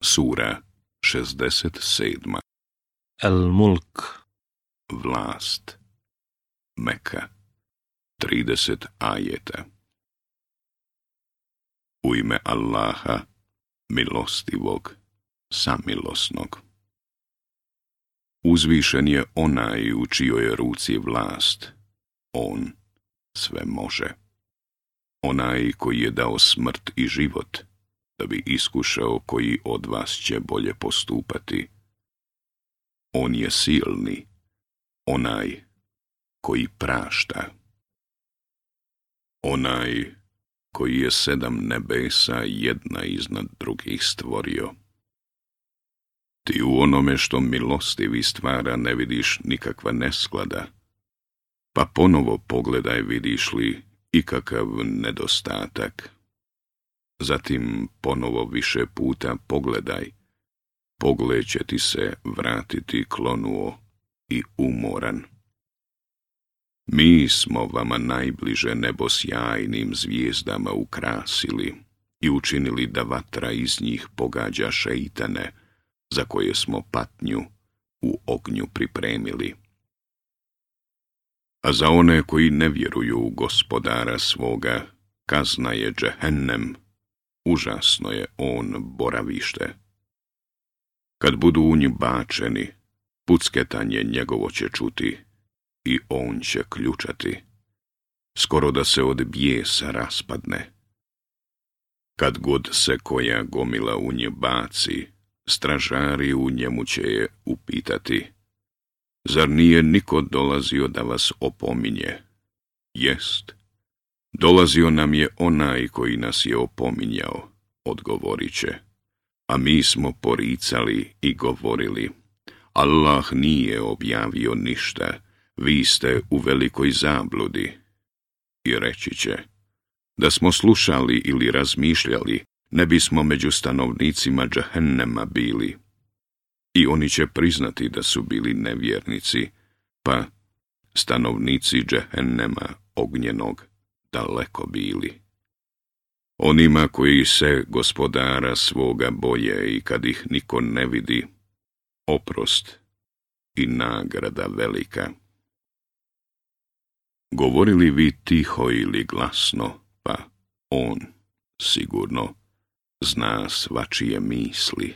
Sura 67. El-Mulk Vlast Meka 30 ajeta U ime Allaha, milostivog, samilosnog. Uzvišen je onaj u čijoj ruci vlast, on sve može. Onaj koji je dao smrt i život – da bi iskušao koji od vas će bolje postupati. On je silni, onaj koji prašta. Onaj koji je sedam nebesa jedna iznad drugih stvorio. Ti u onome što milostivi stvara ne vidiš nikakva nesklada, pa ponovo pogledaj vidiš li ikakav nedostatak zatim ponovo više puta pogledaj. Pogled će ti se vratiti klonuo i umoran. Mi smo vama najbliže nebo sjajnim zvijezdama ukrasili i učinili da vatra iz njih pogađa šeitane, za koje smo patnju u ognju pripremili. A za one koji ne vjeruju u gospodara svoga, kazna je džehennem, užasno je on boravište. Kad budu u bačeni, pucketanje njegovo će čuti i on će ključati. Skoro da se od bijesa raspadne. Kad god se koja gomila u nje baci, stražari u njemu će je upitati. Zar nije niko dolazio da vas opominje? Jest, Dolazio nam je onaj koji nas je opominjao, odgovorit će. A mi smo poricali i govorili. Allah nije objavio ništa, vi ste u velikoj zabludi. I reći će, da smo slušali ili razmišljali, ne bismo među stanovnicima džahennema bili. I oni će priznati da su bili nevjernici, pa stanovnici džahennema ognjenog daleko bili. Onima koji se gospodara svoga boje i kad ih niko ne vidi, oprost i nagrada velika. Govorili vi tiho ili glasno, pa on sigurno zna svačije misli.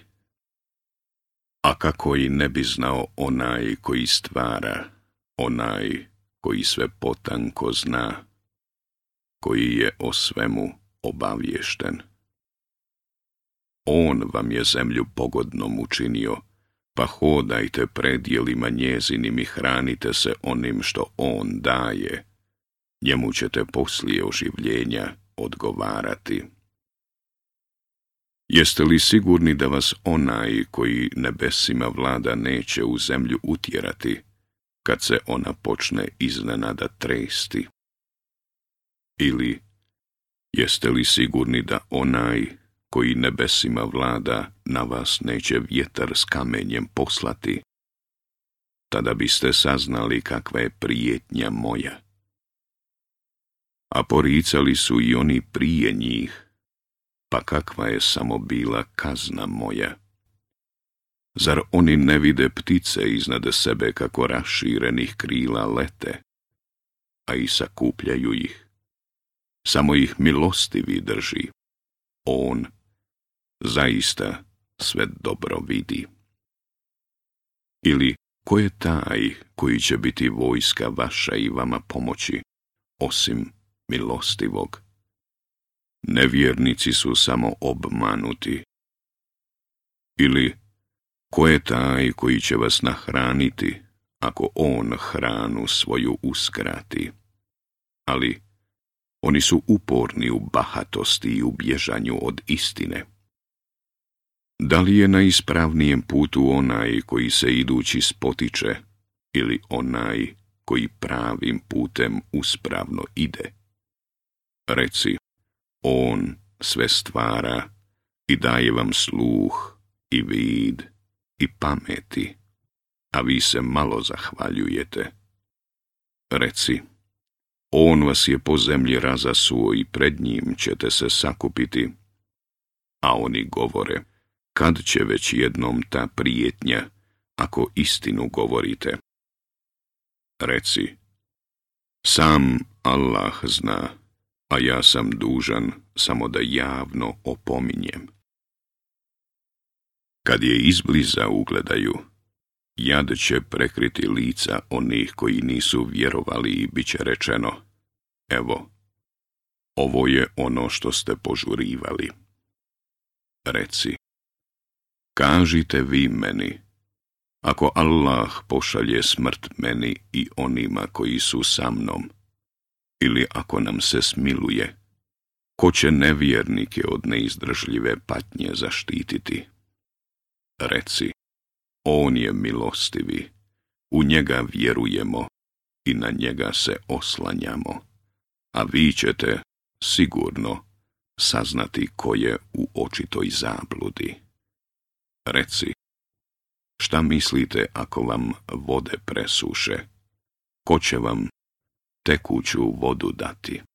A kako i ne bi znao onaj koji stvara, onaj koji sve potanko zna, koji je o svemu obaviješten. On vam je zemlju pogodnom učinio, pa hodajte predjelima njezinim i hranite se onim što on daje. Njemu ćete poslije oživljenja odgovarati. Jeste li sigurni da vas onaj koji nebesima vlada neće u zemlju utjerati, kad se ona počne iznenada tresti? Ili jeste li sigurni da onaj koji nebesima vlada na vas neće vjetar s kamenjem poslati? Tada biste saznali kakva je prijetnja moja. A poricali su i oni prije njih, pa kakva je samo bila kazna moja. Zar oni ne vide ptice iznad sebe kako raširenih krila lete, a i sakupljaju ih? samo ih milostivi drži. On zaista sve dobro vidi. Ili ko je taj koji će biti vojska vaša i vama pomoći, osim milostivog? Nevjernici su samo obmanuti. Ili ko je taj koji će vas nahraniti, ako on hranu svoju uskrati? Ali oni su uporni u bahatosti i u bježanju od istine. Da li je na ispravnijem putu onaj koji se idući spotiče ili onaj koji pravim putem uspravno ide? Reci, on sve stvara i daje vam sluh i vid i pameti, a vi se malo zahvaljujete. Reci, on vas je po zemlji razasuo i pred njim ćete se sakupiti. A oni govore, kad će već jednom ta prijetnja, ako istinu govorite? Reci, sam Allah zna, a ja sam dužan samo da javno opominjem. Kad je izbliza ugledaju, Jad će prekriti lica onih koji nisu vjerovali i bit će rečeno, evo, ovo je ono što ste požurivali. Reci, kažite vi meni, ako Allah pošalje smrt meni i onima koji su sa mnom, ili ako nam se smiluje, ko će nevjernike od neizdržljive patnje zaštititi? Reci, on je milostivi, u njega vjerujemo i na njega se oslanjamo, a vi ćete sigurno saznati ko je u očitoj zabludi. Reci, šta mislite ako vam vode presuše? Ko će vam tekuću vodu dati?